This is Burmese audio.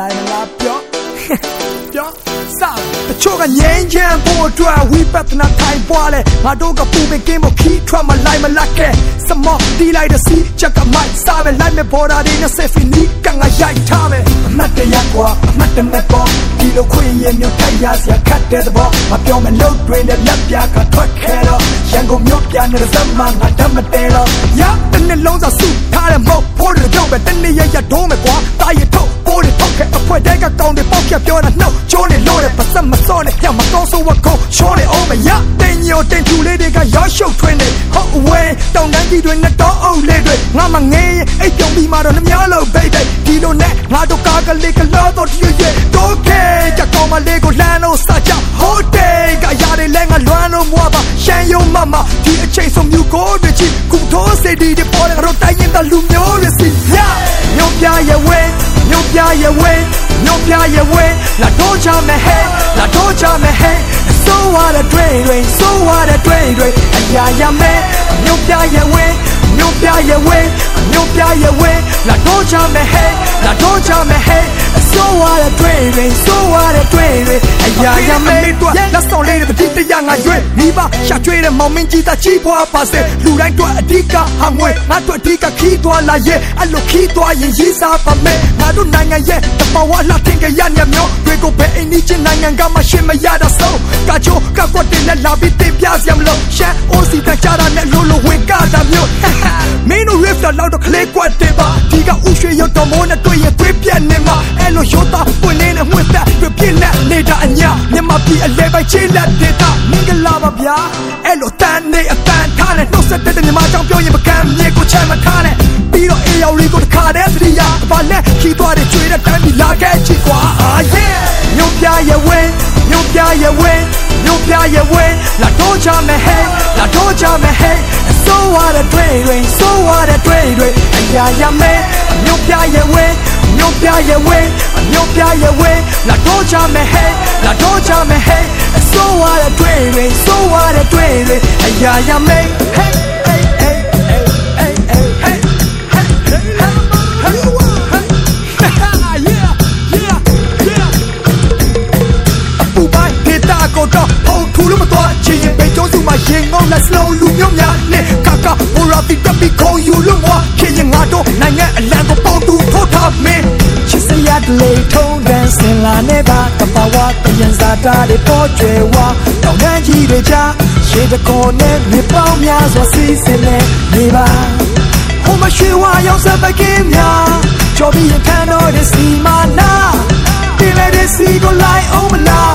လိုက်မလားပြောပြောစားတချို့ကငြိမ်းချမ်းဖို့အတွက်ဝိပဿနာထိုင်ပွားလဲငါတို့ကပူပင်ကင်းဖို့ခီးထွက်မလိုက်မလက်ကဲစမောတီးလိုက်တဲ့စီချက်ကမိုက်စားပဲလိုက်မဲ့ပေါ်တာတွေနဲ့ဆက်ဖီနီကငါရိုက်ထားမယ်အမတ်တရကွာအမတ်တမဲ့ပေါ်ဒီလိုခွင့်ရမျိုးတိုက်ရစရာခတ်တဲ့သဘောမပြောမလို့တွင်တဲ့လက်ပြကထွက်ခဲတော့ရန်ကုန်မြို့ ပြနေတဲ့ဇမန်ငါတတ်မတဲတော့ရတဲ့နှလုံးစာစုထားတဲ့မော့ဖို့တွေကြောက်ပဲတနေ့ရရဒုံးမယ်ကွာတာရထုတ်ပိုးတွေထုတ်ခဲ့အဖွဲတဲကကောင်းတွေပေါက်ပြပြောတာနှုတ်ချိုးနေလို့တဲ့ပတ်စမစောနဲ့ပြမကောင်းဆိုဝကောချောနေအောင်မရတင်ညိုတင်ဖြူလေးတွေကရောရှုပ်ထွင်းနေဟုတ်အဝဲတောင်တန်းကြီးတွေနဲ့တော့အုပ်လေးတွေငါမငေးအိတ်ပြုံပြီးမှတော့နှမျောလို့ baby ဒီလိုနဲ့ငါတို့ကားကလေးကလောတော့တရွရဲ့တော့ခဲ ကိုတွေချီကုထိုးစေဒီတွေပေါ်တယ်တော့တိုင်းရင်တလူမျိုးတွေစီရညောပြရဲ့ဝဲညောပြရဲ့ဝဲညောပြရဲ့ဝဲလာတော့ချမယ်ဟဲလာတော့ချမယ်ဟဲဆိုးရတဲ့တွေ့တွေဆိုးရတဲ့တွေ့တွေအရာရမယ်ညောပြရဲ့ဝဲ ညောပြရဲ့ဝဲညောပြရဲ့ဝဲလာတော့ချမယ်ဟဲလာတော့ချမယ်ဟဲဆိုးရတဲ့တွေ့တွေဆိုးရတဲ့တွေ့တွေအရာရမယ်လက်ဆောင်လေးတွေပတိတရားငါရွေးမိဘရှာကျွေးတဲ့မောင်မင်းကြီးသားကြီးပွားပါစေလူတိုင်းတို့အဓိကဟာငွေငါတို့အဓိကခီးသွားလာရဲ့အဲ့လိုခီးသွားရင်ရေးစားပါမယ်ငါတို့နိုင်ငံရဲ့တပဝါလာတင်ကြရညမျိုးတွေကိုဘယ်အိမ်ကြီးချင်းနိုင်ငံကမှရှင်းမရတာဆုံးကချိုးကကွက်တင်နဲ့လာပြီးတင် ပြစရာမလိုရှမ်းအိုစီတကြတာနဲ့လိုလိုဝင်ကတာမျိုးမင်းတို့ riff တော့တော့ကလေးကွက်တင်ပါဒီကဥရွှေရုပ်တော်မိုးနဲ့တွေ့ရင်တွေ့ပြက်နေမှာအဲ့လိုရိုးသားပွင့်နေတဲ့မှွေသက်တွေ့ပြက်လက်နေတာအညာမြန်မာပြည်အလဲပိုင်းချင်းလက်ဒေတာမင်္ဂလာပါဗျာအဲ့လိုတန်နေအတန်ထားနဲ့နှုတ်ဆက်တဲ့မြန်မာကြောင့်ပြောရင်ပကံမြေကိုချမ်းမထားနဲ့ပြီးတော့အေးရောက်ရီကိုတခါတည်းသတိရဘာလဲခီးသွားတဲ့ကျွေးတဲ့တန်းပြီးလာခဲ့ချစ်ကွာအာယေညို့ ပြရဲ့ဝင်းညို့ပြရဲ့ဝင်းညို့ပြရဲ့ဝင်းလာတော့ချမယ်ဟဲလာတော့ချမယ်ဟဲဆိုးရတဲ့တွေ့တွေဆိုးရတဲ့တွေ့တွေအရာရမယ်ညို့ပြရဲ့ဝင်းညို့ပြရဲ့ဝင်းညို့ပြရဲ့ဝင်းလာတော့ချမယ်ဟဲလာတော့ချမယ်ဟဲဆိုးရတဲ့တွေ့တွေဆိုးရတဲ့တွေ့တွေအရာရမယ် သွားချင်ရင်ဘေကျုံးစုမှာရင်ငုံလက်စလုံးလူမျိုးများနဲ့ကာကာဘူရာတီတပ်ပြီးခေါ်ယူလို့မွာခင်ရင်ငါတို့နိုင်ငံအလံကိုပေါတူထုတ်ထားမင်းချစ်စရာတလေထုံးတန်းစင်လာနေပါတပဝတယံဇာတာတွေပေါ်ကျွယ်ဝတောင်တန်းကြီးတွေကြားရှေးတကောနဲ့မြေပေါင်းများစွာစီးစင်နေနေပါဟိုမရွှေဝါရောက်စပကင်းများကြော်ပြီးရထမ်းတော့တဲ့စီမာနာတင်လေတဲ့စီကိုလိုက်အောင်မလား